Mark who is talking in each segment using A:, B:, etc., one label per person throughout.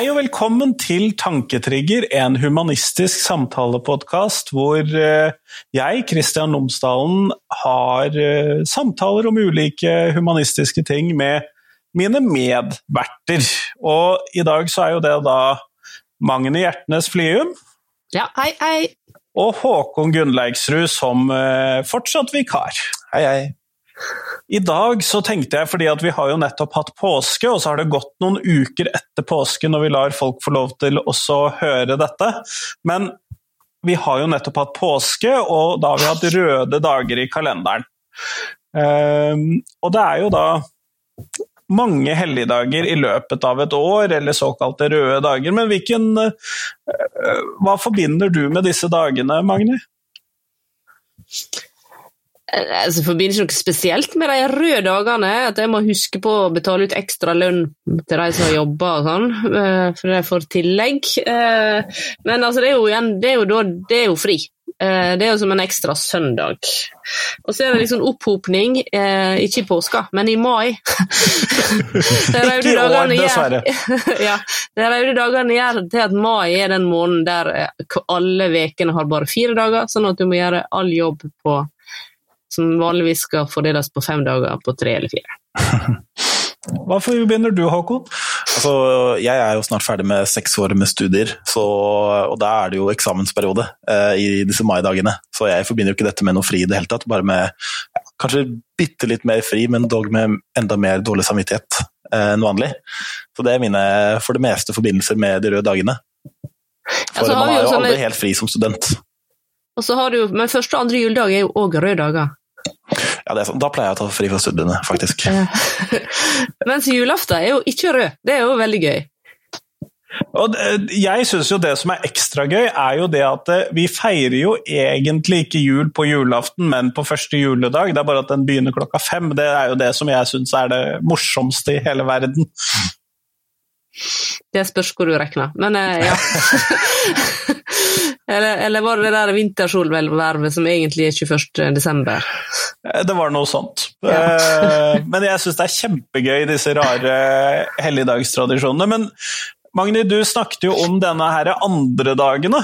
A: Hei og velkommen til Tanketrigger, en humanistisk samtalepodkast hvor eh, jeg, Kristian Lomsdalen, har eh, samtaler om ulike humanistiske ting med mine medverter. Og i dag så er jo det da Magne Hjertnes Flium
B: Ja, hei, hei.
A: og Håkon Gunnleiksrud som eh, fortsatt vikar.
C: Hei, hei.
A: I dag så tenkte jeg, fordi at vi har jo nettopp hatt påske, og så har det gått noen uker etter påske når vi lar folk få lov til også å høre dette, men vi har jo nettopp hatt påske, og da har vi hatt røde dager i kalenderen. Um, og det er jo da mange helligdager i løpet av et år, eller såkalte røde dager, men hvilken uh, Hva forbinder du med disse dagene, Magni?
B: Altså, forbinder ikke noe spesielt med de røde dagene. At jeg må huske på å betale ut ekstra lønn til de som jobber og sånn, eh, for de får tillegg. Eh, Men altså, det er jo, igjen, det er jo, da, det er jo fri. Eh, Det er jo som en ekstra søndag. Og så er det liksom opphopning, ikke i påska, men i mai.
A: Ikke i år, dessverre.
B: ja, de røde dagene gjør til at mai er den måneden der alle ukene har bare fire dager, sånn at du må gjøre all jobb på som vanligvis skal fordeles på fem dager på tre eller fire.
A: Hvorfor begynner du, Håkon?
C: Altså, jeg er jo snart ferdig med seks år med studier, så, og da er det jo eksamensperiode eh, i disse maidagene. Så jeg forbinder jo ikke dette med noe fri i det hele tatt, bare med ja, kanskje bitte litt mer fri, men dog med enda mer dårlig samvittighet eh, enn vanlig. Så det er mine for det meste forbindelser med de røde dagene. For
B: Altså,
C: man er
B: jo
C: jo
B: sånne-
C: aldri helt fri som student.
B: Og så har du, Men første og andre juledag er jo òg røde dager.
C: Ja, det er sånn. Da pleier jeg å ta fri fra studiene, faktisk.
B: Mens julaften er jo ikke rød. Det er jo veldig gøy.
A: Og jeg syns jo det som er ekstra gøy, er jo det at eh, vi feirer jo egentlig ikke jul på julaften, men på første juledag. Det er bare at den begynner klokka fem. Det er jo det som jeg syns er det morsomste i hele verden.
B: Det spørs hvor du regner. Men eh, ja. eller, eller var det det der vintersolvervet som egentlig er 21. desember?
A: Eh, Det var noe sånt.
B: Ja.
A: Eh, Men jeg syns det er kjempegøy, disse rare helligdagstradisjonene. Men Magni, du snakket jo om denne her andre dagene.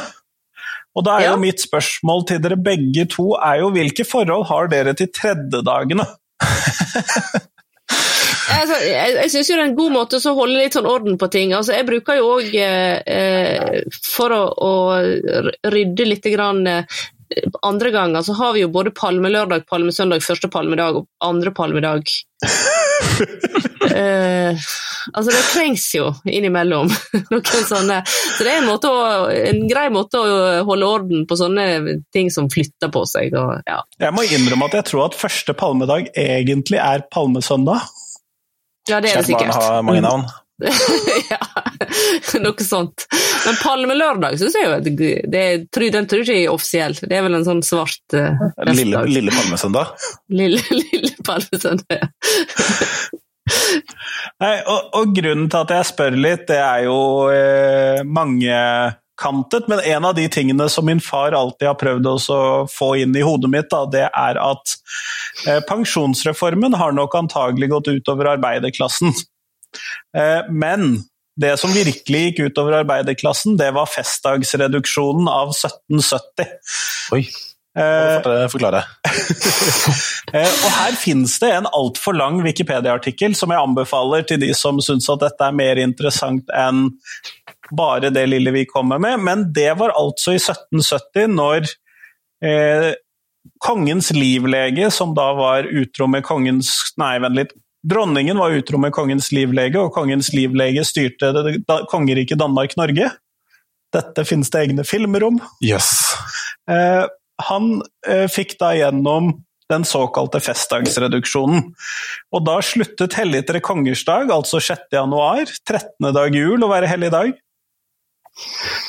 A: Og da er
B: Ja.
A: jo mitt spørsmål til dere begge to er jo hvilke forhold har dere til tredjedagene?
B: Altså, jeg jeg syns det er en god måte å holde litt sånn orden på ting. Altså, jeg bruker jo òg eh, eh, For å, å rydde litt grann, eh, Andre ganger så har vi jo både palmelørdag, palmesøndag, første palmedag og andre palmedag. eh, altså, det trengs jo innimellom noen sånne Så det er en, å, en grei måte å holde orden på sånne ting som flytter på seg. Og, ja.
A: Jeg må innrømme at jeg tror at første palmedag egentlig er palmesøndag.
B: Ja, det er det
C: Kjært barn
B: sikkert.
C: har mange navn.
B: ja, noe sånt. Men palmelørdag syns jeg jo det tror- Den tror jeg ikke er offisiell. Det er vel en sånn svart uh,
C: Lille, lille palmesøndag.
B: lille, lille palmesøndag.
A: Nei, og, og grunnen til at jeg spør litt, det er jo eh, mangekantet, men en av de tingene som min far alltid har prøvd å få inn i hodet mitt, da, det er at eh, pensjonsreformen har nok antagelig gått utover arbeiderklassen. Eh, men det som virkelig gikk utover arbeiderklassen, det var festdagsreduksjonen av 1770.
C: Oi,
A: Eh,
C: forklare. forklare.
A: Eh, Og her finnes det en altfor lang Wikipedia-artikkel som jeg anbefaler til de som syns at dette er mer interessant enn bare det lille vi kommer med, men det var altså i 1770 når eh, kongens livlege, som da var utro med kongens Nei, vent litt. Dronningen var utro med kongens livlege, og kongens livlege styrte da, kongeriket Danmark-Norge. Dette finnes det egne filmer om.
C: Yes.
A: Eh, han eh, fikk da gjennom den såkalte festdagsreduksjonen. Og da sluttet helligtre kongers dag, altså 6. januar, 13. dag jul, å være hellig dag.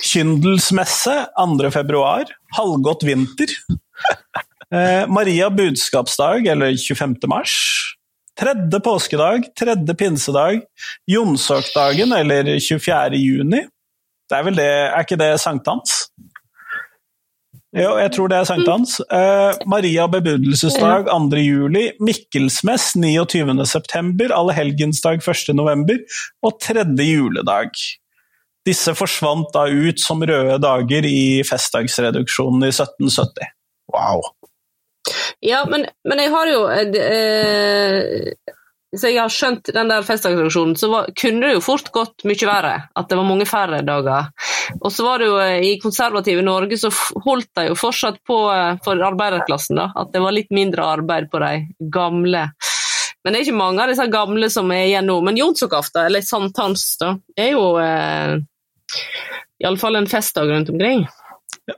A: Kyndelsmesse 2. februar, halvgått vinter. Eh, Maria budskapsdag, eller 25. mars. Tredje påskedag, tredje pinsedag, Jonsokdagen, eller 24. juni. Det er vel det, er ikke det sankthans? Jo, jeg tror det er sankthans. Eh, Maria bebudelsesdag 2. juli, Mikkelsmess 29. september, Allehelgensdag 1. november og tredje juledag. Disse forsvant da ut som røde dager i festdagsreduksjonen i 1770.
C: Wow.
B: Ja, men, men jeg har jo eh, Så jeg har skjønt den der festdagsreduksjonen, så var, kunne det jo fort gått mye verre. At det var mange færre dager. Og så var det jo eh, i konservative Norge så holdt de jo fortsatt på eh, for arbeiderklassen, da. At det var litt mindre arbeid på de gamle. Men det er ikke mange av disse gamle som er igjen nå. Men Jonsokafta, eller sankthans, da, er jo eh, iallfall en festdag rundt omkring.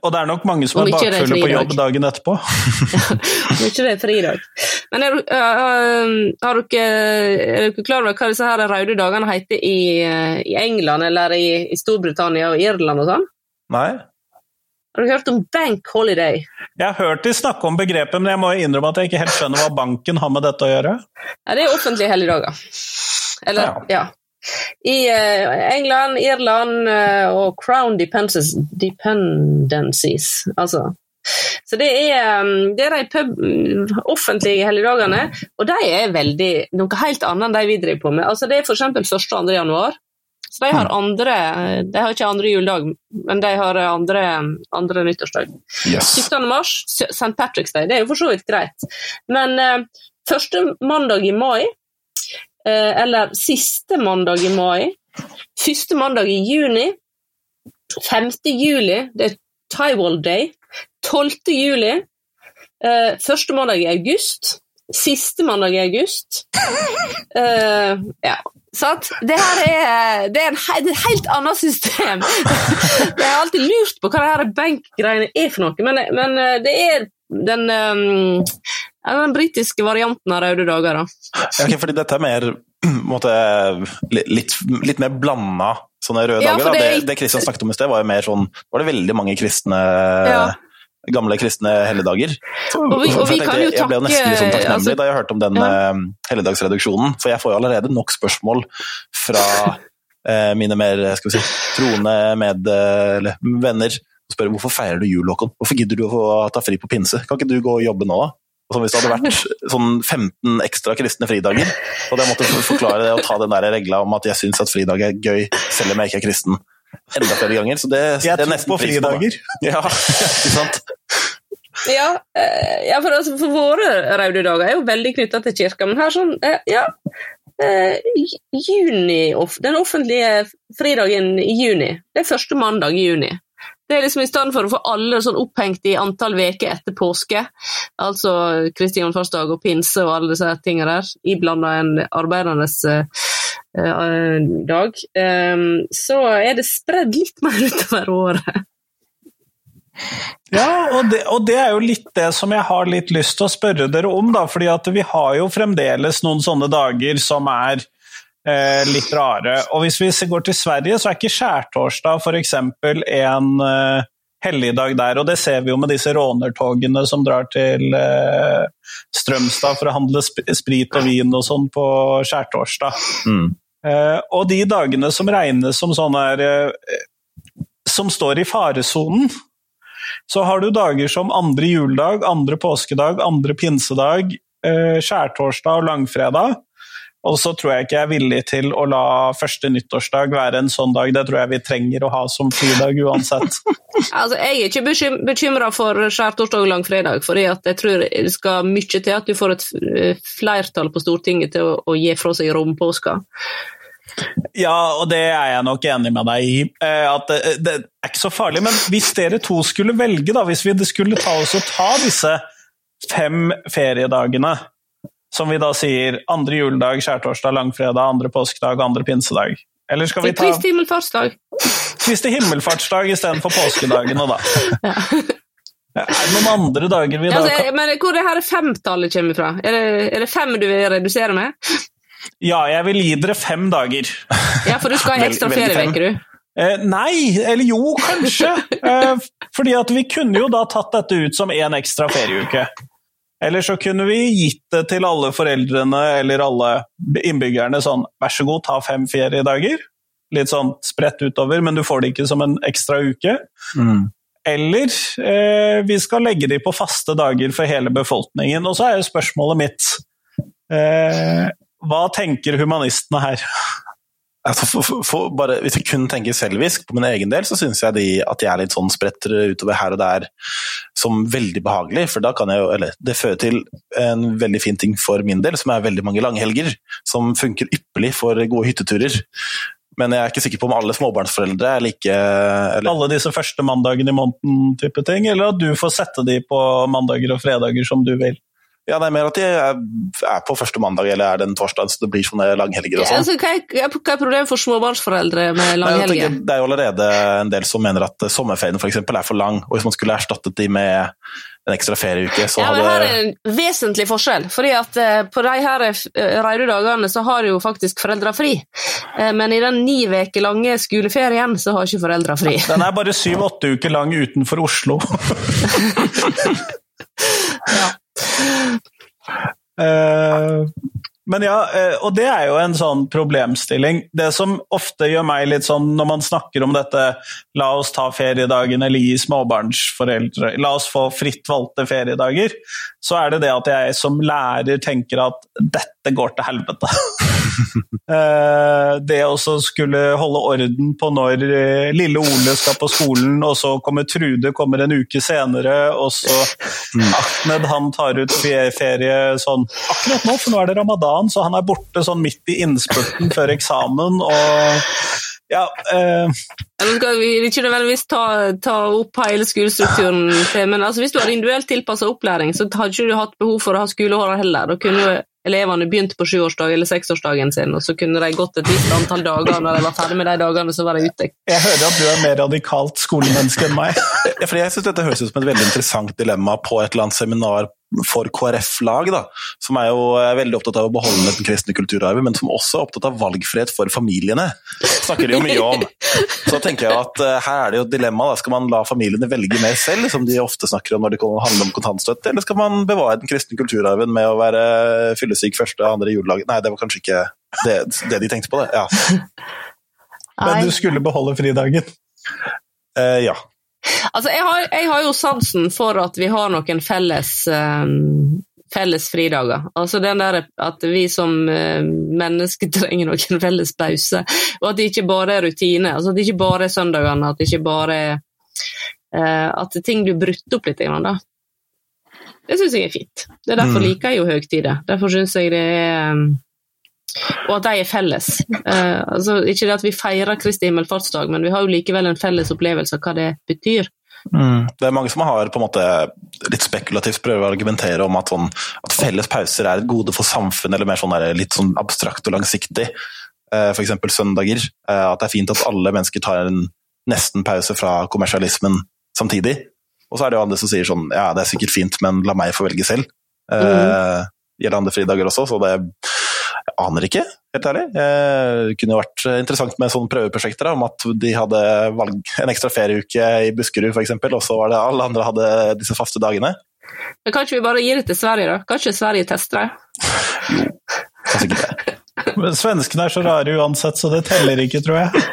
A: Og det er nok mange som er bakfulle på jobb dagen etterpå.
B: Om ikke det er fridag. Men er, du- har dere, er dere klar over hva disse her røde dagene heter i, i England eller i, i Storbritannia og Irland og sånn?
C: Nei?
B: Har du hørt om bank holiday?
A: Jeg har hørt de snakke om begrepet, men jeg må innrømme at jeg ikke helt skjønner hva banken har med dette å gjøre.
B: Ja, det er offentlige helligdager. Eller, ja. I eh, England, Irland eh, og Crown Dependencies, altså. Så det er, um, det er de pub, mm, offentlige helligdagene, og de er veldig noe helt annet enn de vi driver på med. Altså, det er f.eks. 1. og 2. januar. Så de har andre De har ikke andre juledag, men de har andre, andre nyttårsdag.
C: Yes.
B: 17. mars, St. Patrick's Day, det er jo for så vidt greit. Men eh, første mandag i mai, eh, eller siste mandag i mai, første mandag i juni, 5. juli, det er Tywall Day, 12. juli, eh, første mandag i august, siste mandag i august. Uh, ja. Sant? Det her er, det er he- et helt annet system. Jeg har alltid lurt på hva det her bankgreiene er for noe, men, men eh, det er den, um, den britiske varianten av røde dager. Da.
C: Ja, ok, fordi dette er mer li- litt, litt mer blanda sånne røde
B: Ja,
C: dager. Da.
B: det-
C: Det, Kristian snakket om i sted, var jo mer sånn Var det veldig mange kristne
B: Ja.
C: Gamle kristne helligdager.
B: Og vi- og vi
C: jeg,
B: kan
C: tenkte, jeg ble jo nesten litt sånn takknemlig
B: altså-
C: da jeg hørte om den
B: Ja.
C: eh, helligdagsreduksjonen, for jeg får jo allerede nok spørsmål fra eh, mine mer skal vi si, troende med, eller, venner og spør hvorfor feirer du jul, Håkon? Hvorfor gidder du å ta fri på pinse? Kan ikke du gå og jobbe nå, da? Og hvis det hadde vært sånn 15 ekstra kristne fridager, så hadde jeg måttet forklare det og ta den der regla om at jeg syns at fridag er gøy, selv om jeg ikke er kristen. Enda flere ganger. Så det
A: Jeg
C: det
A: er
C: nesten
A: på fridager. På.
C: Ja, ikke sant?
B: Ja, eh, ja for, altså, for våre røde dager er jo veldig knytta til kirka, men her sånn eh, Ja. eh, juni, den offentlige fridagen i juni. Det er første mandag i juni. Det er liksom I stedet for å få alle sånn opphengt i antall uker etter påske, altså Kristi himmelfartsdag og pinse og alle disse tingene der, iblanda en arbeidernes eh, eh, dag, eh, så er det spredd litt mer utover året.
A: Ja, og det, og det er jo litt det som jeg har litt lyst til å spørre dere om, da. fordi vi har jo fremdeles noen sånne dager som er eh, litt rare. Og hvis vi går til Sverige, så er ikke skjærtorsdag f.eks. en eh, helligdag der. Og det ser vi jo med disse rånertogene som drar til eh, Strømstad for å handle sp sprit og vin og sånn på skjærtorsdag.
C: Mm.
A: Eh, og de dagene som regnes som sånne her, eh, som står i faresonen, så har du dager som andre juledag, andre påskedag, andre pinsedag, eh, skjærtorsdag og langfredag. Og så tror jeg ikke jeg er villig til å la første nyttårsdag være en sånn dag. Det tror jeg vi trenger å ha som fridag uansett.
B: Altså, jeg er ikke bekym bekymra for skjærtorsdag og langfredag, for jeg tror det skal mye til at du får et eh, flertall på Stortinget til å, å gi fra seg rompåska.
A: Ja, og det er jeg nok enig med deg i. eh, At det, det er ikke så farlig. Men hvis dere to skulle velge, da, hvis vi skulle ta oss og ta disse fem feriedagene, som vi da sier andre juledag, skjærtorsdag, langfredag, andre påskedag, andre pinsedag Eller skal vi ta
B: Kristi himmelfartsdag.
A: Kristi himmelfartsdag istedenfor påskedagene, da? Er det noen andre dager vi da
B: Altså, men hvor det her femtallet kommer fra? Er det, er det fem du vil redusere med?
A: Ja, jeg vil gi dere fem dager.
B: Ja, for du skal ha ekstra ferieuke, du.
A: Eh, nei, eller jo, kanskje. Eh, fordi at vi kunne jo da tatt dette ut som én ekstra ferieuke. Eller så kunne vi gitt det til alle foreldrene eller alle innbyggerne sånn vær så god, ta fem feriedager. Litt sånn spredt utover, men du får det ikke som en ekstra uke.
C: Mm.
A: Eller eh, vi skal legge de på faste dager for hele befolkningen. Og så er jo spørsmålet mitt eh, Hva tenker humanistene her?
C: Altså, for, for, for bare, hvis jeg kun tenker selvisk på min egen del, så syns jeg de, at de er litt sånn spredt utover her og der som veldig behagelig. For da kan jeg jo Eller det fører til en veldig fin ting for min del, som er veldig mange langhelger. Som funker ypperlig for gode hytteturer. Men jeg er ikke sikker på om alle småbarnsforeldre er like eller,
A: Alle disse første mandagene i måneden type ting, eller at du får sette de på mandager og fredager som du vil?
C: Ja, det er mer at de er, på første mandag eller er den torsdag, så det blir sånne langhelger og sånn.
B: Altså, hva, er, hva er problemet for småbarnsforeldre med langhelger?
C: Det er jo allerede en del som mener at sommerferien for eksempel, er for lang, og hvis man skulle erstattet de med en ekstra ferieuke, så
B: Ja, men her
C: er
B: er en vesentlig forskjell. fordi at eh, På de her eh, reidedagene så har jo faktisk foreldra fri. Eh, Men i den ni uker lange skoleferien så har ikke foreldra fri.
A: Den er bare syv-åtte uker lang utenfor Oslo. Eh, men ja, eh, og det er jo en sånn problemstilling. Det som ofte gjør meg litt sånn når man snakker om dette La oss ta feriedagen eller gi småbarnsforeldre La oss få fritt valgte feriedager. Så er det det at jeg som lærer tenker at dette går til helvete. Eh, det å skulle holde orden på når eh, lille Ole skal på skolen, og så kommer Trude kommer en uke senere, og så Ahmed han tar ut ferie sånn akkurat nå, for nå er det ramadan, så han er borte sånn midt i innspurten før eksamen, og ja eh,
B: Nå skal vi ikke nødvendigvis ta, ta opp hele skolestrukturen, men altså, hvis du har individuelt tilpassa opplæring, så hadde ikke du hatt behov for å ha skoleår heller. Da kunne elevene begynte på sjuårsdag eller seksårsdagen sin, og så kunne de gått et visst antall dager, når de var ferdig med de dagene, så var de ute.
A: Jeg hører at du er mer radikalt skolemenneske enn meg.
C: For jeg synes Dette høres ut som et veldig interessant dilemma på et eller annet seminar for KrF-lag, da, som er jo veldig opptatt av å beholde den kristne kulturarven, men som også er opptatt av valgfrihet for familiene. snakker de jo mye om. Så tenker jeg at eh, her er det jo et dilemma. Da. Skal man la familiene velge mer selv, som de ofte snakker om når det handler om kontantstøtte, eller skal man bevare den kristne kulturarven med å være fyllesyk første og andre juledag? Nei, det var kanskje ikke det, det de tenkte på, det. Ja.
A: Men du skulle beholde fridagen.
C: Eh, ja.
B: Altså, jeg har, jeg har jo sansen for at vi har noen felles, eh, felles fridager. Altså den der at vi som eh, mennesker trenger noen felles pause, og at det ikke bare er rutine. Altså at det ikke bare er søndagene, at det ikke bare er eh, At ting blir brutt opp litt. Da. Det syns jeg er fint. Det er Derfor
C: Mm.
B: liker jeg jo høytider. Derfor syns jeg det er um, Og at de er felles. Eh, altså, ikke det at vi feirer Kristi himmelfartsdag, men vi har jo likevel en felles opplevelse av hva det betyr.
C: Det er mange som har på en måte litt spekulativt prøver å argumentere om at, sånn, at felles pauser er et gode for samfunnet, eller mer sånn der, litt sånn abstrakt og langsiktig. Eh, F.eks. søndager. Eh, At det er fint at alle mennesker tar en nesten pause fra kommersialismen samtidig. Og så er det jo andre som sier sånn ja, det er sikkert fint, men la meg få velge selv. Eh, Gjelder andre fridager også, så det jeg aner ikke, helt ærlig. Eh, Det kunne jo vært interessant med sånne prøveprosjekter da, om at de hadde valg, en ekstra ferieuke i Buskerud f.eks., og så var det alle andre hadde disse faste dagene.
B: Men kan ikke vi bare gi det til Sverige, da? Kan ikke Sverige teste det?
C: Kanskje ikke det.
A: Men Svenskene er så rare uansett, så det teller ikke, tror jeg.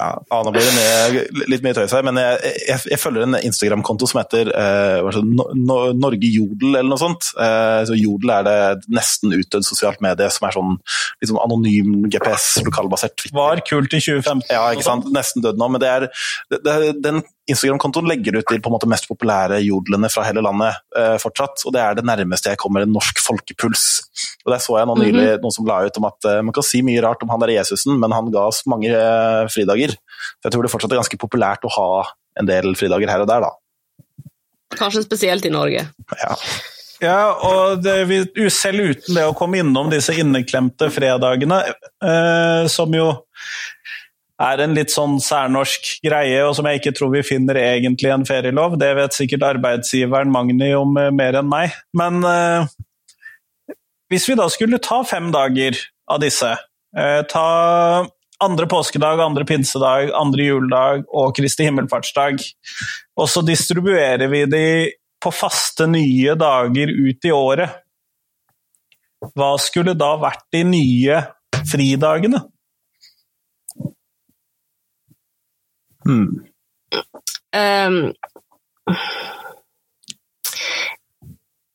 C: Ja, nå blir det mye, litt mye tøys her, men jeg, jeg, jeg følger en Instagram-konto som heter eh, no, no, Norge Jodel, eller noe sånt. Eh, så Jodel er det nesten utdødd sosialt medie som er sånn sånn anonym GPS, lokalbasert Twitter.
A: Var kult i 2015.
C: Ja, ikke sant? Nesten død nå, men det er, det, det, den Instagram-kontoen legger ut de på en måte mest populære jodlene fra hele landet eh, fortsatt, og det er det nærmeste jeg kommer en norsk folkepuls. Og Der så jeg nå nylig noen som la ut om at eh, man kan si mye rart om han der Jesusen, men han ga oss mange eh, fridager. Så jeg tror det fortsatt er ganske populært å ha en del fridager her og der, da.
B: Kanskje spesielt i Norge.
C: Ja.
A: Ja, og det, vi, selv uten det å komme innom disse inneklemte fredagene, eh, som jo er en litt sånn særnorsk greie, og som jeg ikke tror vi finner egentlig en ferielov. Det vet sikkert arbeidsgiveren Magni om eh, mer enn meg. Men eh, hvis vi da skulle ta fem dager av disse, eh, ta andre påskedag, andre pinsedag, andre juledag og Kristi himmelfartsdag, og så distribuerer vi de på faste nye dager ut i året. Hva skulle da vært de nye fridagene?
C: Hmm.
B: Um,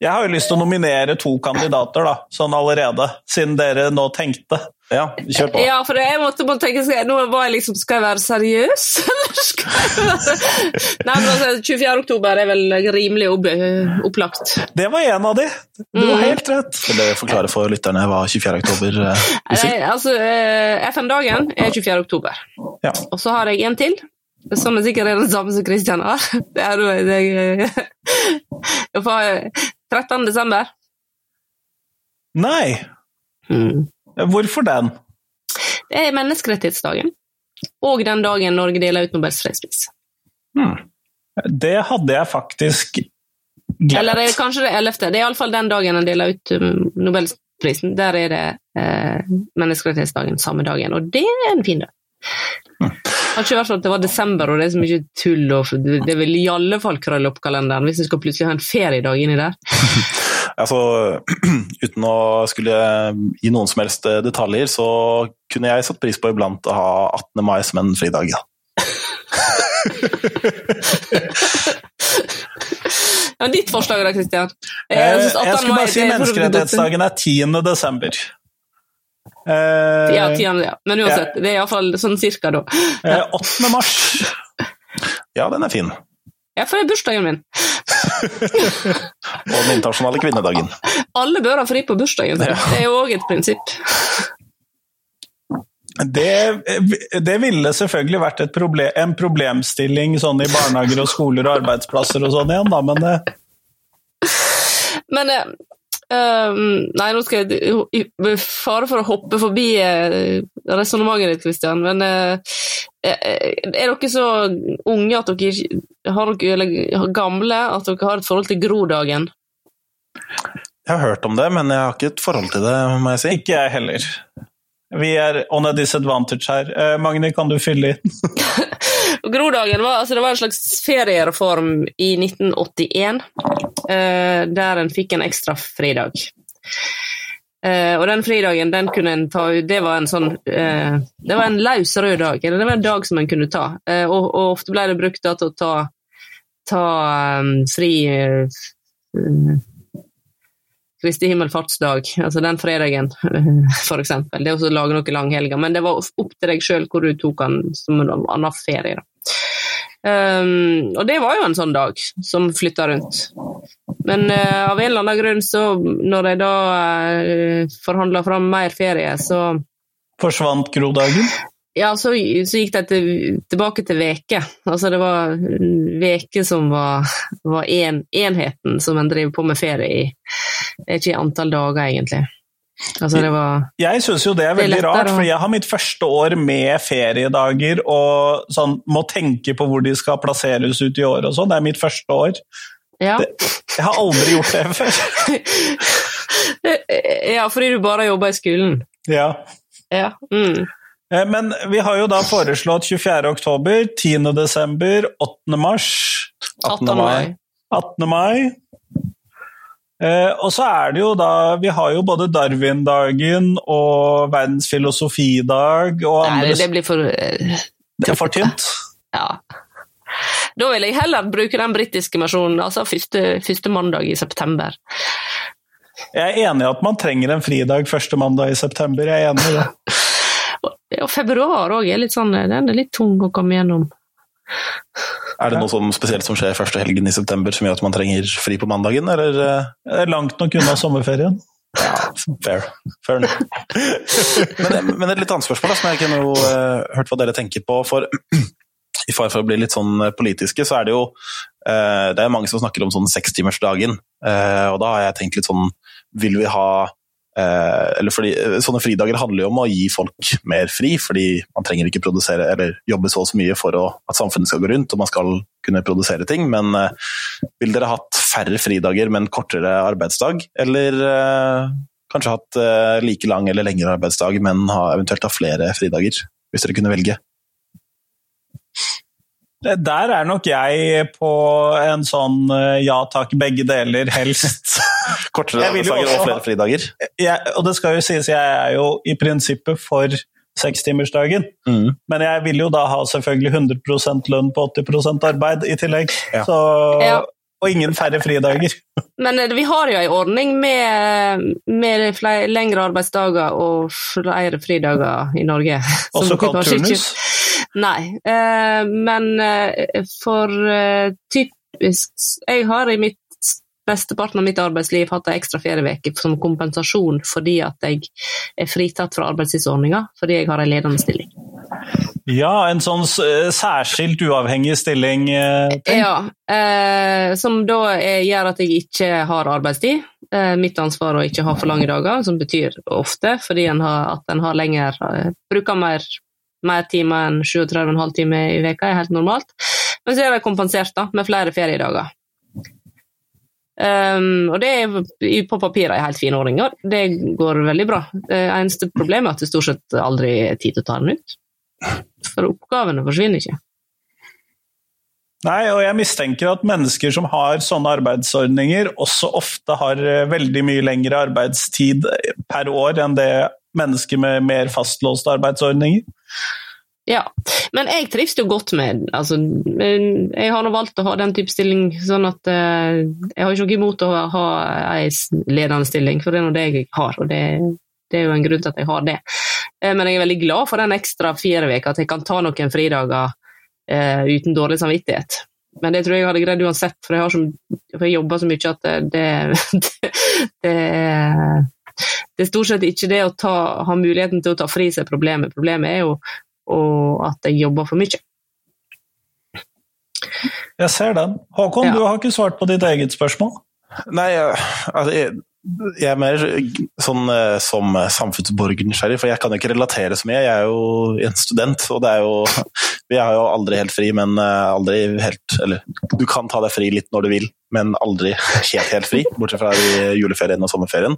A: Jeg har jo lyst til å nominere to kandidater, da, sånn allerede, siden dere nå tenkte.
C: Ja, kjør på.
B: Ja, for jeg måtte bare tenke skal jeg, Nå var jeg liksom Skal jeg være seriøs, eller skal jeg være Nei, men altså, 24. oktober er vel rimelig opplagt.
A: Det var en av de. Du har
B: Mm.
A: helt rett.
C: Vil dere forklare for lytterne hva 24. oktober eh.
B: Nei, altså, eh, FN-dagen er 24. oktober.
C: Ja.
B: Og så har jeg en til, som er sikkert er den samme som Kristian har. Det er jo det, jeg får 13. desember.
A: Nei, hvorfor den?
B: Det er menneskerettighetsdagen. Og den dagen Norge deler ut Nobels fredspris.
A: Det hadde jeg faktisk glemt.
B: Eller er det kanskje det 11. Det er iallfall den dagen en deler ut Nobelsprisen. Nobelprisen. Der er det eh, menneskerettighetsdagen samme dagen, og det er en fin dag. Har ikke vært sånn at det var desember og det er så mye tull, og det vil i alle fall krølle opp kalenderen hvis du skal plutselig ha en feriedag inni der.
C: Altså, uten å skulle gi noen som helst eh, detaljer, så kunne jeg satt pris på iblant å ha 18. mai som en fridag. Ja.
B: Ja, ditt forslag da, Kristian?
A: Jeg, Jeg skulle bare si menneskerettighetsdagen er 10. desember. Eh,
B: Ja, 10. ja. Men uansett, det er iallfall sånn cirka da.
A: eh, 8. mars.
C: ja, den er fin.
B: Ja, for det er bursdagen min.
C: Og den internasjonale kvinnedagen.
B: Alle bør ha fri på bursdagen sin. Det er jo òg et prinsipp.
A: Det, det ville selvfølgelig vært et problem, en problemstilling sånn i barnehager og skoler og arbeidsplasser og sånn igjen, da, men det...
B: Men eh, ehm, Nei, nå skal jeg i- Med fare for å hoppe forbi uh, resonnementet ditt, Kristian, men eh, eh, er dere så unge at dere ikke har dere, eller gamle at dere har et forhold til Grodagen?
C: Jeg har hørt om det, men jeg har ikke et forhold til det, må jeg si.
A: ikke jeg heller. Vi er on a disadvantage her. Eh, Magni, kan du fylle inn?
B: Og Grodagen var, altså var en slags feriereform i 1981, eh, der en fikk en ekstra fridag. Eh, og den fridagen den kunne en ta Det var en sånn eh, Det var en løs rød dag, eller det var en dag som en kunne ta. Eh, og, og ofte ble det brukt da, til å ta, ta um, fri eh, Kristi himmelfartsdag, altså den fredagen, for eksempel. Det å lage noe langhelger. Men det var opp til deg sjøl hvor du tok den som en annen ferie. Um, og det var jo en sånn dag som flytta rundt. Men uh, av en eller annen grunn, så når de da uh, forhandla fram mer ferie, så
A: Forsvant Grodagen?
B: ja, så, så gikk de til, tilbake til veke. Altså det var veke som var, var en, enheten som en driver på med ferie i. Det er ikke antall dager, egentlig. Altså det var
A: Jeg syns jo det er
B: Det er
A: veldig rart, for jeg har mitt første år med feriedager og sånn, må tenke på hvor de skal plasseres ut i år og sånn. Det er mitt første år.
B: Ja.
A: Jeg har aldri gjort det før.
B: ja, fordi du bare jobber i skolen.
A: Ja.
B: Ja. Mm.
A: Eh, Men vi har jo da foreslått 24. oktober, 10. desember, 8. mars,
B: 18. mai.
A: 18. mai. Eh, og så er det jo da Vi har jo både Darwin-dagen og verdens filosofidag og andre
B: det, det blir for eh,
A: Det er for tynt.
B: Ja. Da vil jeg heller bruke den britiske versjonen, altså første, første mandag i september.
A: Jeg er enig i at man trenger en fridag første mandag i september. Jeg er enig i det.
B: Og, og februar òg er litt sånn Den er litt tung å komme gjennom.
C: Er det noe sånn spesielt som skjer første helgen i september som gjør at man trenger fri på mandagen, eller? eh,
A: Det er langt nok unna sommerferien.
C: Ja, fair. fair men, men et litt annet spørsmål, da, som jeg kunne noe, eh, hørt hva dere tenker på. For i fare for å bli litt sånn eh, politiske, så er det jo uh, Det er mange som snakker om sånn sekstimersdagen, Uh, og da har jeg tenkt litt sånn Vil vi ha eller fordi, eh, Sånne fridager handler jo om å gi folk mer fri, fordi man trenger ikke produsere eller jobbe så og så mye for å, at samfunnet skal gå rundt og man skal kunne produsere ting. Men eh, vil dere hatt færre fridager, men kortere arbeidsdag? Eller eh, kanskje hatt eh, like lang eller lengre arbeidsdag, men ha, eventuelt ha flere fridager? Hvis dere kunne velge.
A: Der er nok jeg på en sånn eh, ja takk, begge deler, helst.
C: Kortere arbeidsdager og flere fridager?
A: Jeg, og det skal jo sies, jeg er jo i prinsippet for sekstimersdagen.
C: Mm.
A: Men jeg vil jo da ha selvfølgelig 100% lønn på 80% arbeid i tillegg.
C: Ja.
A: Så,
B: Ja.
A: Og ingen færre fridager.
B: Men eh, vi har jo en ordning med, med flere, lengre arbeidsdager og flere fridager i Norge. som
A: Også kalt turnus.
B: Nei, eh, men eh, for typisk Jeg har i mitt besteparten av mitt arbeidsliv hatt en ekstra ferieuke som kompensasjon fordi at jeg er fritatt fra arbeidstidsordninga fordi jeg har en ledende stilling.
A: Ja, en sånn særskilt uavhengig stilling. eh, tenk.
B: Ja, eh, som da eh, gjør at jeg ikke har arbeidstid. Eh, mitt ansvar å ikke ha for lange dager, som betyr ofte fordi en har, at en har lenger eh, bruker mer, mer timer enn 37,5 timer i veka er helt normalt. Men så er det kompensert da, med flere feriedager. Um, og det er på papiret en helt fin ordning, og det går veldig bra. Det eneste problemet er at det stort sett aldri er tid til å ta den ut. For oppgavene forsvinner ikke.
A: Nei, og jeg mistenker at mennesker som har sånne arbeidsordninger, også ofte har eh, veldig mye lengre arbeidstid per år enn det mennesker med mer fastlåste arbeidsordninger.
B: Ja, men jeg trives jo godt med altså, Jeg har nå valgt å ha den type stilling, sånn at uh, jeg har ikke noe imot å ha ei ledende stilling, for det er nå det jeg har, og det, det er jo en grunn til at jeg har det. Uh, men jeg er veldig glad for den ekstra fire uka, at jeg kan ta noen fridager uh, uten dårlig samvittighet. Men det tror jeg jeg hadde greid uansett, for jeg, har så, for jeg jobber så mye at det, det, det, er, det er stort sett ikke det å ta, ha muligheten til å ta fri seg problemet. Problemet er jo og at jeg jobber for mye.
A: Jeg ser den. Håkon,
B: Ja.
A: du har ikke svart på ditt eget spørsmål.
C: Nei, altså, jeg, jeg er mer sånn eh, som samfunnsborger nysgjerrig, for jeg kan jo ikke relatere så mye. Jeg er jo en student, og det er jo Vi har jo aldri helt fri, men eh, aldri helt Eller du kan ta deg fri litt når du vil, men aldri helt, helt fri, bortsett fra i juleferien og sommerferien.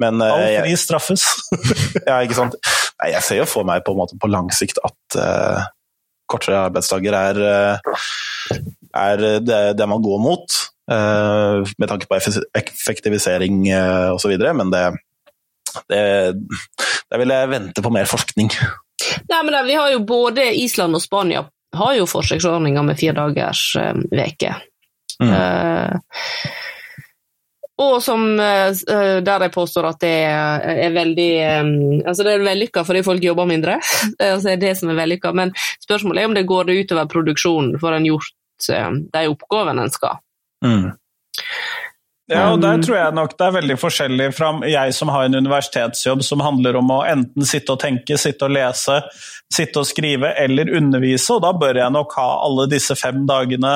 C: Men eh,
A: All fri straffes.
C: ja, ikke sant. Nei, jeg ser jo for meg på på lang sikt at uh, kortere arbeidsdager er, eh, er det, det man går mot, Uh, med tanke på effektivisering uh, osv., men det, det vil jeg vente på mer forskning.
B: Nei, men Vi har jo både Island og Spania har jo forsøksordninger med fire dagers eh, veke.
C: Mm.
B: Eh, og som, eh, der jeg påstår at det er, veldig eh, altså Det er vellykka fordi folk jobber mindre. Det er altså det som er vellykka. Men spørsmålet er om det går det utover produksjonen for en gjort eh, de oppgavene en skal.
C: Mm.
A: Ja, og der tror jeg nok det er veldig forskjellig fra jeg som har en universitetsjobb som handler om å enten sitte og tenke, sitte og lese, sitte og skrive eller undervise, og da bør jeg nok ha alle disse fem dagene,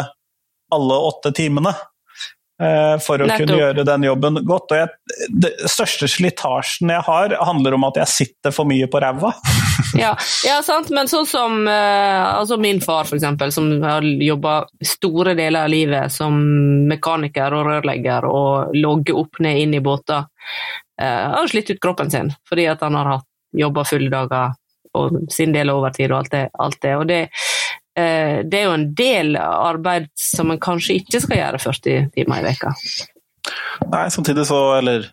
A: alle åtte timene. Eh, For å
B: Nettopp.
A: kunne gjøre den jobben godt. Og jeg, det største slitasjen jeg har, handler om at jeg sitter for mye på ræva.
B: Ja, ja, sant, men sånn som eh, altså min far, for eksempel, som har jobba store deler av livet som mekaniker og rørlegger og logger opp ned inn i båter, eh, har slitt ut kroppen sin fordi at han har jobba fulle dager og sin del av overtid og alt det. Alt det. Og det, det er jo en del arbeid som en kanskje ikke skal gjøre 40 timer i veka.
C: Nei, samtidig så, eller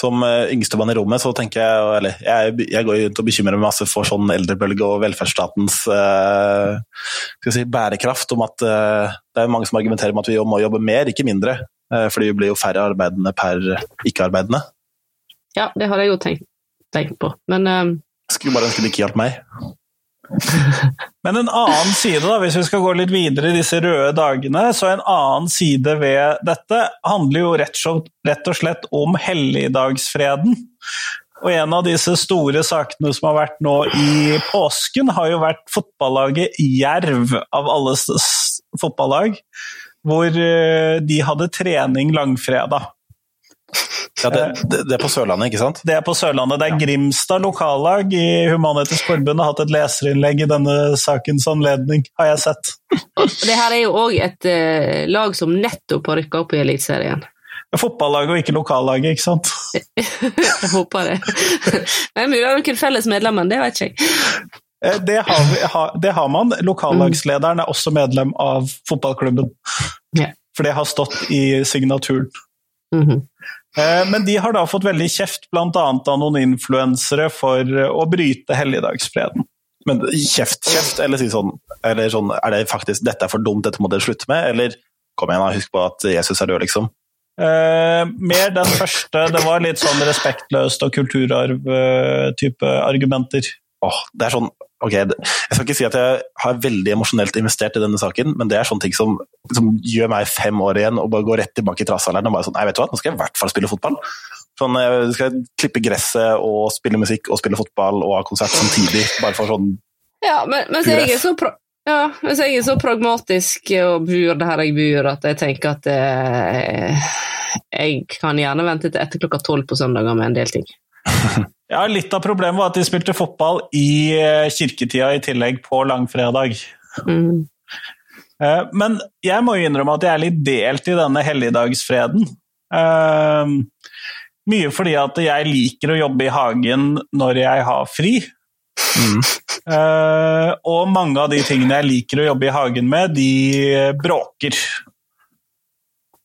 C: som eh, yngstemann i rommet, så tenker jeg Eller jeg, jeg går rundt og bekymrer meg masse for sånn eldrebølge og velferdsstatens eh, si, bærekraft, om at eh, det er mange som argumenterer med at vi må jobbe mer, ikke mindre. eh, fordi vi blir jo færre arbeidende per ikke-arbeidende.
B: Ja, det har jeg jo tenkt, tenkt på. Men eh,
C: Skulle bare ønske det ikke hjalp meg.
A: Men en annen side, da, hvis vi skal gå litt videre i disse røde dagene, så en annen side ved dette handler jo rett og, slett om helligdagsfreden. Og en av disse store sakene som har vært nå i påsken, har jo vært fotballaget Jerv, av alle fotballag, hvor eh, de hadde trening langfredag.
C: Ja, det, det, det er på Sørlandet, ikke sant?
A: Det er på Sørlandet. Det er Grimstad lokallag i Human-Etisk Forbund har hatt et leserinnlegg i denne sakens anledning, har jeg sett.
B: det her er jo òg et uh, lag som nettopp har rykka opp i Eliteserien.
A: Fotballaget og ikke lokallaget, ikke sant?
B: Jeg håper det. Det er mulig det er noen felles medlemmer, det vet ikke jeg.
A: Eh, Det har, vi, ha- det har man. Lokallagslederen er også medlem av fotballklubben.
B: Ja.
A: For det har stått i signaturen.
B: Mm
A: Eh, Men de har da fått veldig kjeft, bl.a. av noen influensere, for eh, å bryte helligdagsfreden.
C: Men kjeft, kjeft, eller si sånn, eller sånn Er det faktisk 'dette er for dumt, dette må dere slutte med', eller kom igjen, da, husk på at Jesus er død, liksom.
A: Eh, mer den første. Det var litt sånn respektløst og kulturarv-type argumenter.
C: Åh, det er sånn, ok, Jeg skal ikke si at jeg har veldig emosjonelt investert i denne saken, men det er sånne ting som, som gjør meg fem år igjen og bare går rett tilbake i trassalderen og bare sånn Nei, vet du hva, nå skal jeg i hvert fall spille fotball. Sånn, jeg skal klippe gresset og spille musikk og spille fotball og ha konsert samtidig. Bare for sånn
B: Ja, men, mens jeg er så ja, mens jeg er så pragmatisk og bor der jeg bor, at jeg tenker at eh, jeg kan gjerne vente til etter klokka tolv på søndager med en del ting.
A: Ja, Litt av problemet var at de spilte fotball i eh, kirketida i tillegg på langfredag.
B: Mm.
A: Eh, Men jeg må jo innrømme at jeg er litt delt i denne helligdagsfreden. Eh, Mye fordi at jeg liker å jobbe i hagen når jeg har fri.
C: mm,
A: Uh, og mange av de tingene jeg liker å jobbe i hagen med, de bråker.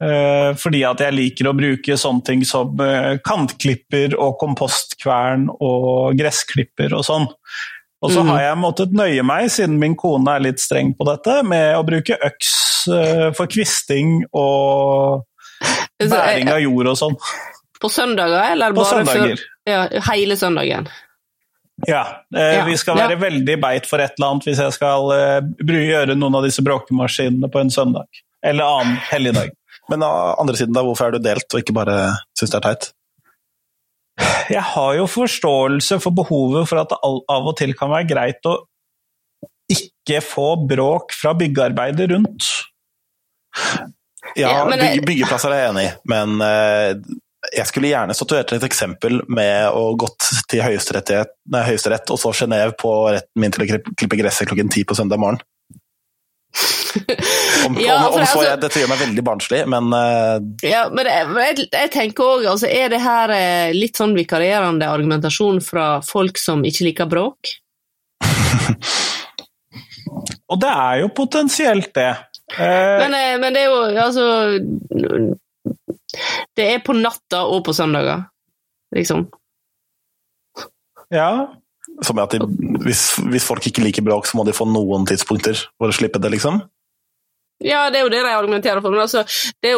A: Eh, fordi at jeg liker å bruke sånne ting som eh, kantklipper og kompostkvern og gressklipper og sånn. Og så
B: Mhm.
A: har jeg måttet nøye meg, siden min kone er litt streng på dette, med å bruke øks eh, for kvisting og bæring av jord og sånn.
B: På søndager, eller
A: På
B: bare
A: søndager.
B: før Ja, hele søndagen.
A: Ja, eh,
B: Ja,
A: vi skal
B: ja.
A: være veldig beit for et eller annet hvis jeg skal eh, gjøre noen av disse bråkemaskinene på en søndag. Eller annen helligdag.
C: Men av andre siden, da, hvorfor er du delt og ikke bare syns det er teit?
A: Jeg har jo forståelse for behovet for at det av og til kan være greit å ikke få bråk fra byggearbeidet rundt.
C: Ja, bygge, byggeplasser er jeg enig i, men eh, jeg skulle gjerne statuert et eksempel med å gått til Høyesterett, og så Genéve på retten min til å klippe- klippe gresset klokken ti på søndag morgen. Om,
B: Ja,
C: om, om
B: altså-
C: jeg, dette gjør meg veldig barnslig, men uh...
B: Ja, men jeg, jeg tenker òg, altså, er det her eh, litt sånn vikarierende argumentasjon fra folk som ikke liker bråk?
A: Og det er jo potensielt det. Eh,
B: Men, eh, men det er jo altså Det er på natta og på søndager, liksom.
A: ja.
C: som at de, hvis, hvis folk ikke liker bråk, så må de få noen tidspunkter for å slippe det, liksom.
B: Ja, det er jo det de argumenterer for. Men altså,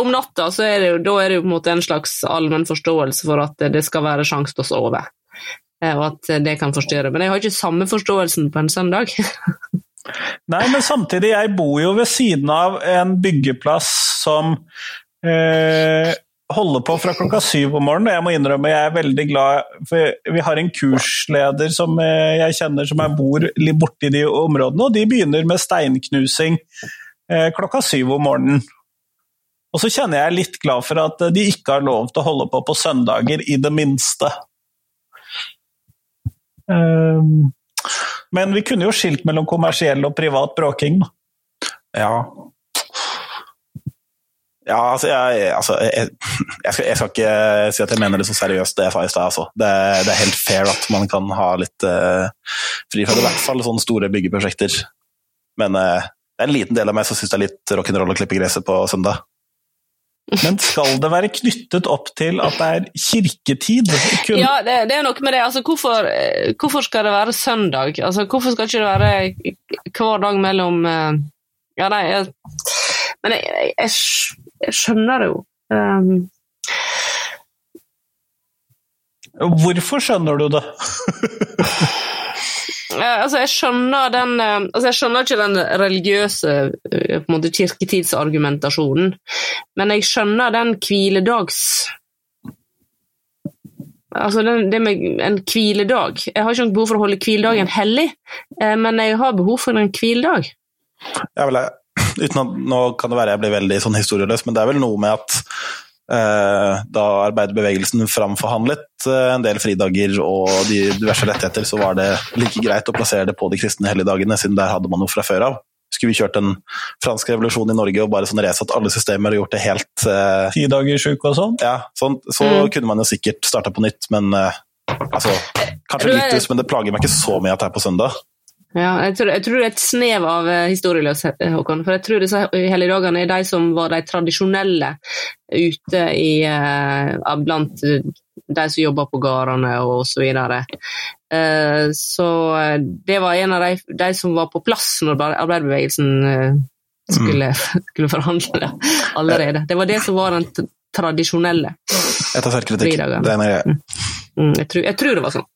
B: om natta, så er det jo, da er det jo på en måte en slags allmenn forståelse for at det skal være sjanse til å sove. Eh, Og at det kan forstyrre. Men jeg har ikke samme forståelsen på en søndag.
A: Nei, men samtidig, jeg bor jo ved siden av en byggeplass som eh, holder på fra klokka syv om morgenen. og Jeg må innrømme jeg er veldig glad for Vi har en kursleder som eh, jeg kjenner som jeg bor borti de områdene, og de begynner med steinknusing klokka syv om morgenen. Og så kjenner jeg litt glad for at de ikke har lov til å holde på på søndager, i det minste. Um, men vi kunne jo skilt mellom kommersiell og privat bråking. da.
C: Ja. Ja, altså, jeg, altså jeg, jeg, skal, jeg skal ikke si at jeg mener det så seriøst, det jeg sa i stad. Altså. Det, det er helt fair at man kan ha litt uh, fri fra det, i hvert fall sånne store byggeprosjekter. Men uh, det er en liten del av meg som syns det er litt rock'n'roll å klippe gresset på søndag.
A: Men skal det være knyttet opp til at det er kirketid? Kun...
B: Ja, det, det er noe med det. Altså, hvorfor, eh, hvorfor skal det være søndag? Altså, hvorfor skal ikke det være hver dag mellom eh, Ja, nei jeg, Men jeg, jeg, jeg, jeg skjønner det jo. Um,
A: Hvorfor skjønner du det?
B: Altså, jeg skjønner den eh, altså, jeg skjønner ikke den religiøse eh, på en måte, kirketidsargumentasjonen, men jeg skjønner den hviledags... Altså, den, det med en hviledag. Jeg har ikke noe behov for å holde hviledagen hellig, eh, men jeg har behov for en hviledag.
C: Ja, vel, jeg- uten at, nå kan det være jeg blir veldig sånn historieløs, men det er vel noe med at da arbeiderbevegelsen framforhandlet eh, en del fridager og de diverse rettigheter, så var det like greit å plassere det på de kristne helligdagene, siden der hadde man noe fra før av. Skulle vi kjørt en fransk revolusjon i Norge og bare sånn resatt alle systemer og gjort det helt eh,
A: Tidagersuke og sånn?
C: Ja, sånn, så
B: Mm.
C: kunne man jo sikkert starta på nytt, men eh, altså Kanskje litt men det plager meg ikke så mye at det er på søndag.
B: Ja, jeg tror, jeg tror det er et snev av eh, historieløshet, eh, Håkon. For jeg tror disse helligdagene er de som var de tradisjonelle ute i eh, Blant eh, de som jobber på gårdene og så videre. Eh, så det var en av de, de som var på plass når arbeiderbevegelsen skulle, skulle forhandle det allerede. Det var det som var den tradisjonelle.
C: Jeg tar selvkritikk.
B: kritikk.
C: Det er en greie.
B: Mm, jeg, tror, jeg tror det var sånn.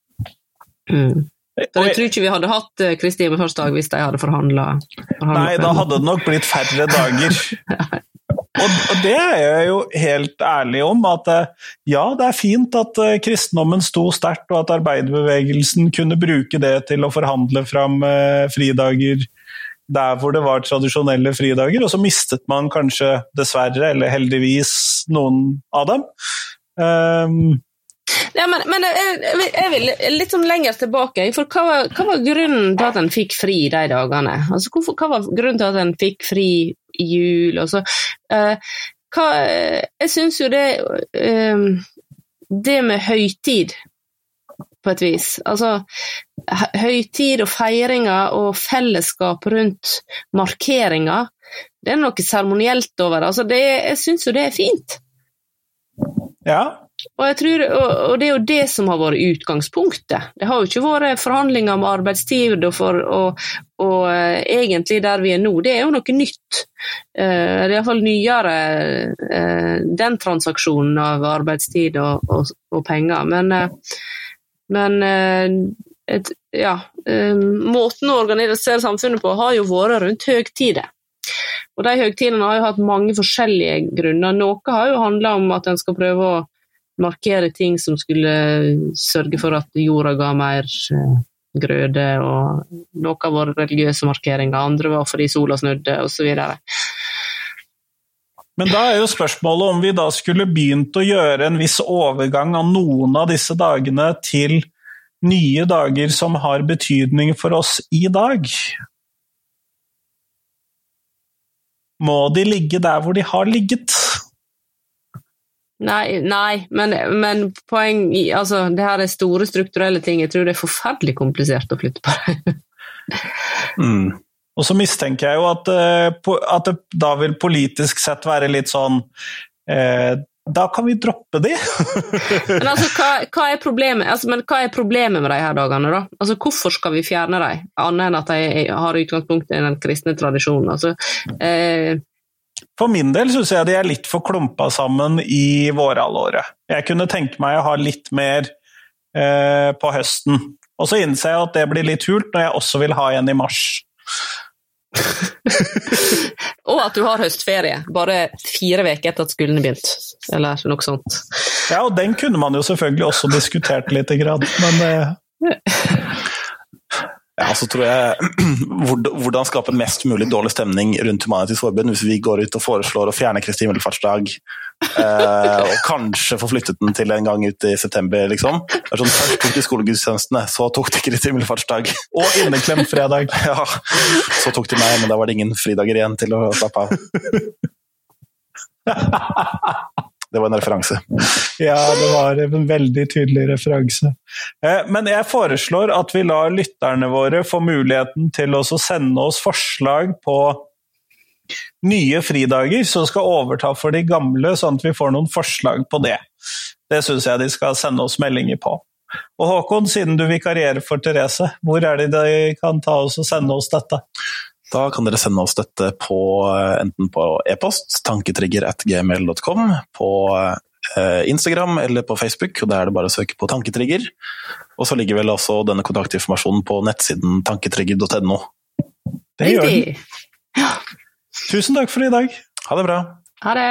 B: Mm. Så jeg tror ikke vi hadde hatt eh, Kristi himmelfartsdag hvis de hadde forhandla.
A: Nei, da hadde det nok blitt færre dager. Og, det er jeg jo helt ærlig om, at eh, ja, det er fint at eh, kristendommen sto sterkt, og at arbeiderbevegelsen kunne bruke det til å forhandle fram fridager der hvor det var tradisjonelle fridager, og så mistet man kanskje, dessverre, eller heldigvis, noen av dem. Um,
B: Ja, men, men jeg, jeg, vil- litt sånn lenger tilbake. For hva var, hva var grunnen til at en fikk fri de dagene? Altså, hvorfor, hva var grunnen til at en fikk fri i jul? Og så, uh, hva, jeg syns jo det eh, Det med høytid, på et vis Altså, høytid og feiringer og fellesskap rundt markeringer, det er noe seremonielt over. Altså, det, jeg syns jo det er fint.
A: Ja,
B: Og, tror, og, det er jo det som har vært utgangspunktet. Det har jo ikke vært forhandlinger om arbeidstid, og, for, og, og eh, egentlig der vi er nå, det er jo noe nytt. Eh, det er iallfall nyere, eh, den transaksjonen av arbeidstid og, og, og penger. Men, men et, ja, måten å organisere samfunnet på har jo vært rundt høgtider. Og de høytidene har jo hatt mange forskjellige grunner. Noe har jo handla om at en skal prøve å markere ting som skulle sørge for at jorda ga mer eh, grøde, og noe har vært religiøse markeringer, andre var fordi sola snudde, osv.
A: Men da er jo spørsmålet om vi da skulle begynt å gjøre en viss overgang av noen av disse dagene til nye dager som har betydning for oss i dag. Må de ligge der hvor de har ligget?
B: Nei, nei men, men poeng Altså, det her er store strukturelle ting. Jeg tror det er forferdelig komplisert å flytte på det.
C: Mm.
A: Og så mistenker jeg jo at, eh, at det da vil politisk sett være litt sånn eh, Da kan vi droppe de!
B: Men altså, hva, hva, er problemet? Altså, men hva er problemet med de her dagene, da? Altså, hvorfor skal vi fjerne de, annet enn at de har utgangspunkt i den kristne tradisjonen? Altså, eh,
A: For min del syns jeg de er litt for klumpa sammen i vårhalvåret. Jeg kunne tenke meg å ha litt mer eh, på høsten. Og så innser jeg at det blir litt hult når jeg også vil ha en i mars.
B: og at du har høstferie, bare fire uker etter at skolen begynt, eller noe sånt.
A: Ja, og den kunne man jo selvfølgelig også diskutert litt, grann, men eh,
C: Ja, så tror jeg hvordan- skape mest mulig dårlig stemning rundt Humanitisk Forbund hvis vi går ut og foreslår å fjerne Kristi himmelfartsdag, eh, og kanskje få flyttet den til en gang ut i september, liksom. Det er sånn, Først tok de skolegudstjenestene, så tok de Kristi himmelfartsdag.
A: Og inneklemfredag.
C: Ja, så tok de meg, men da var det ingen fridager igjen til å slappe av. Det var en referanse.
A: Ja, det var en veldig tydelig referanse. Eh, Men jeg foreslår at vi lar lytterne våre få muligheten til å sende oss forslag på nye fridager som skal overta for de gamle, sånn at vi får noen forslag på det. Det syns jeg de skal sende oss meldinger på. Og Håkon, siden du vikarierer for Therese, hvor er det de kan ta oss og sende oss dette?
C: Da kan dere sende oss dette på, eh, enten på e-post, tanketrigger.gmail.com, på eh, Instagram eller på Facebook, og da er det bare å søke på Tanketrigger. Og så ligger vel også denne kontaktinformasjonen på nettsiden tanketrigger.no.
A: Det gjør den.
B: Riktig.
A: Tusen takk for i dag.
C: Ha det bra!
B: Ha det.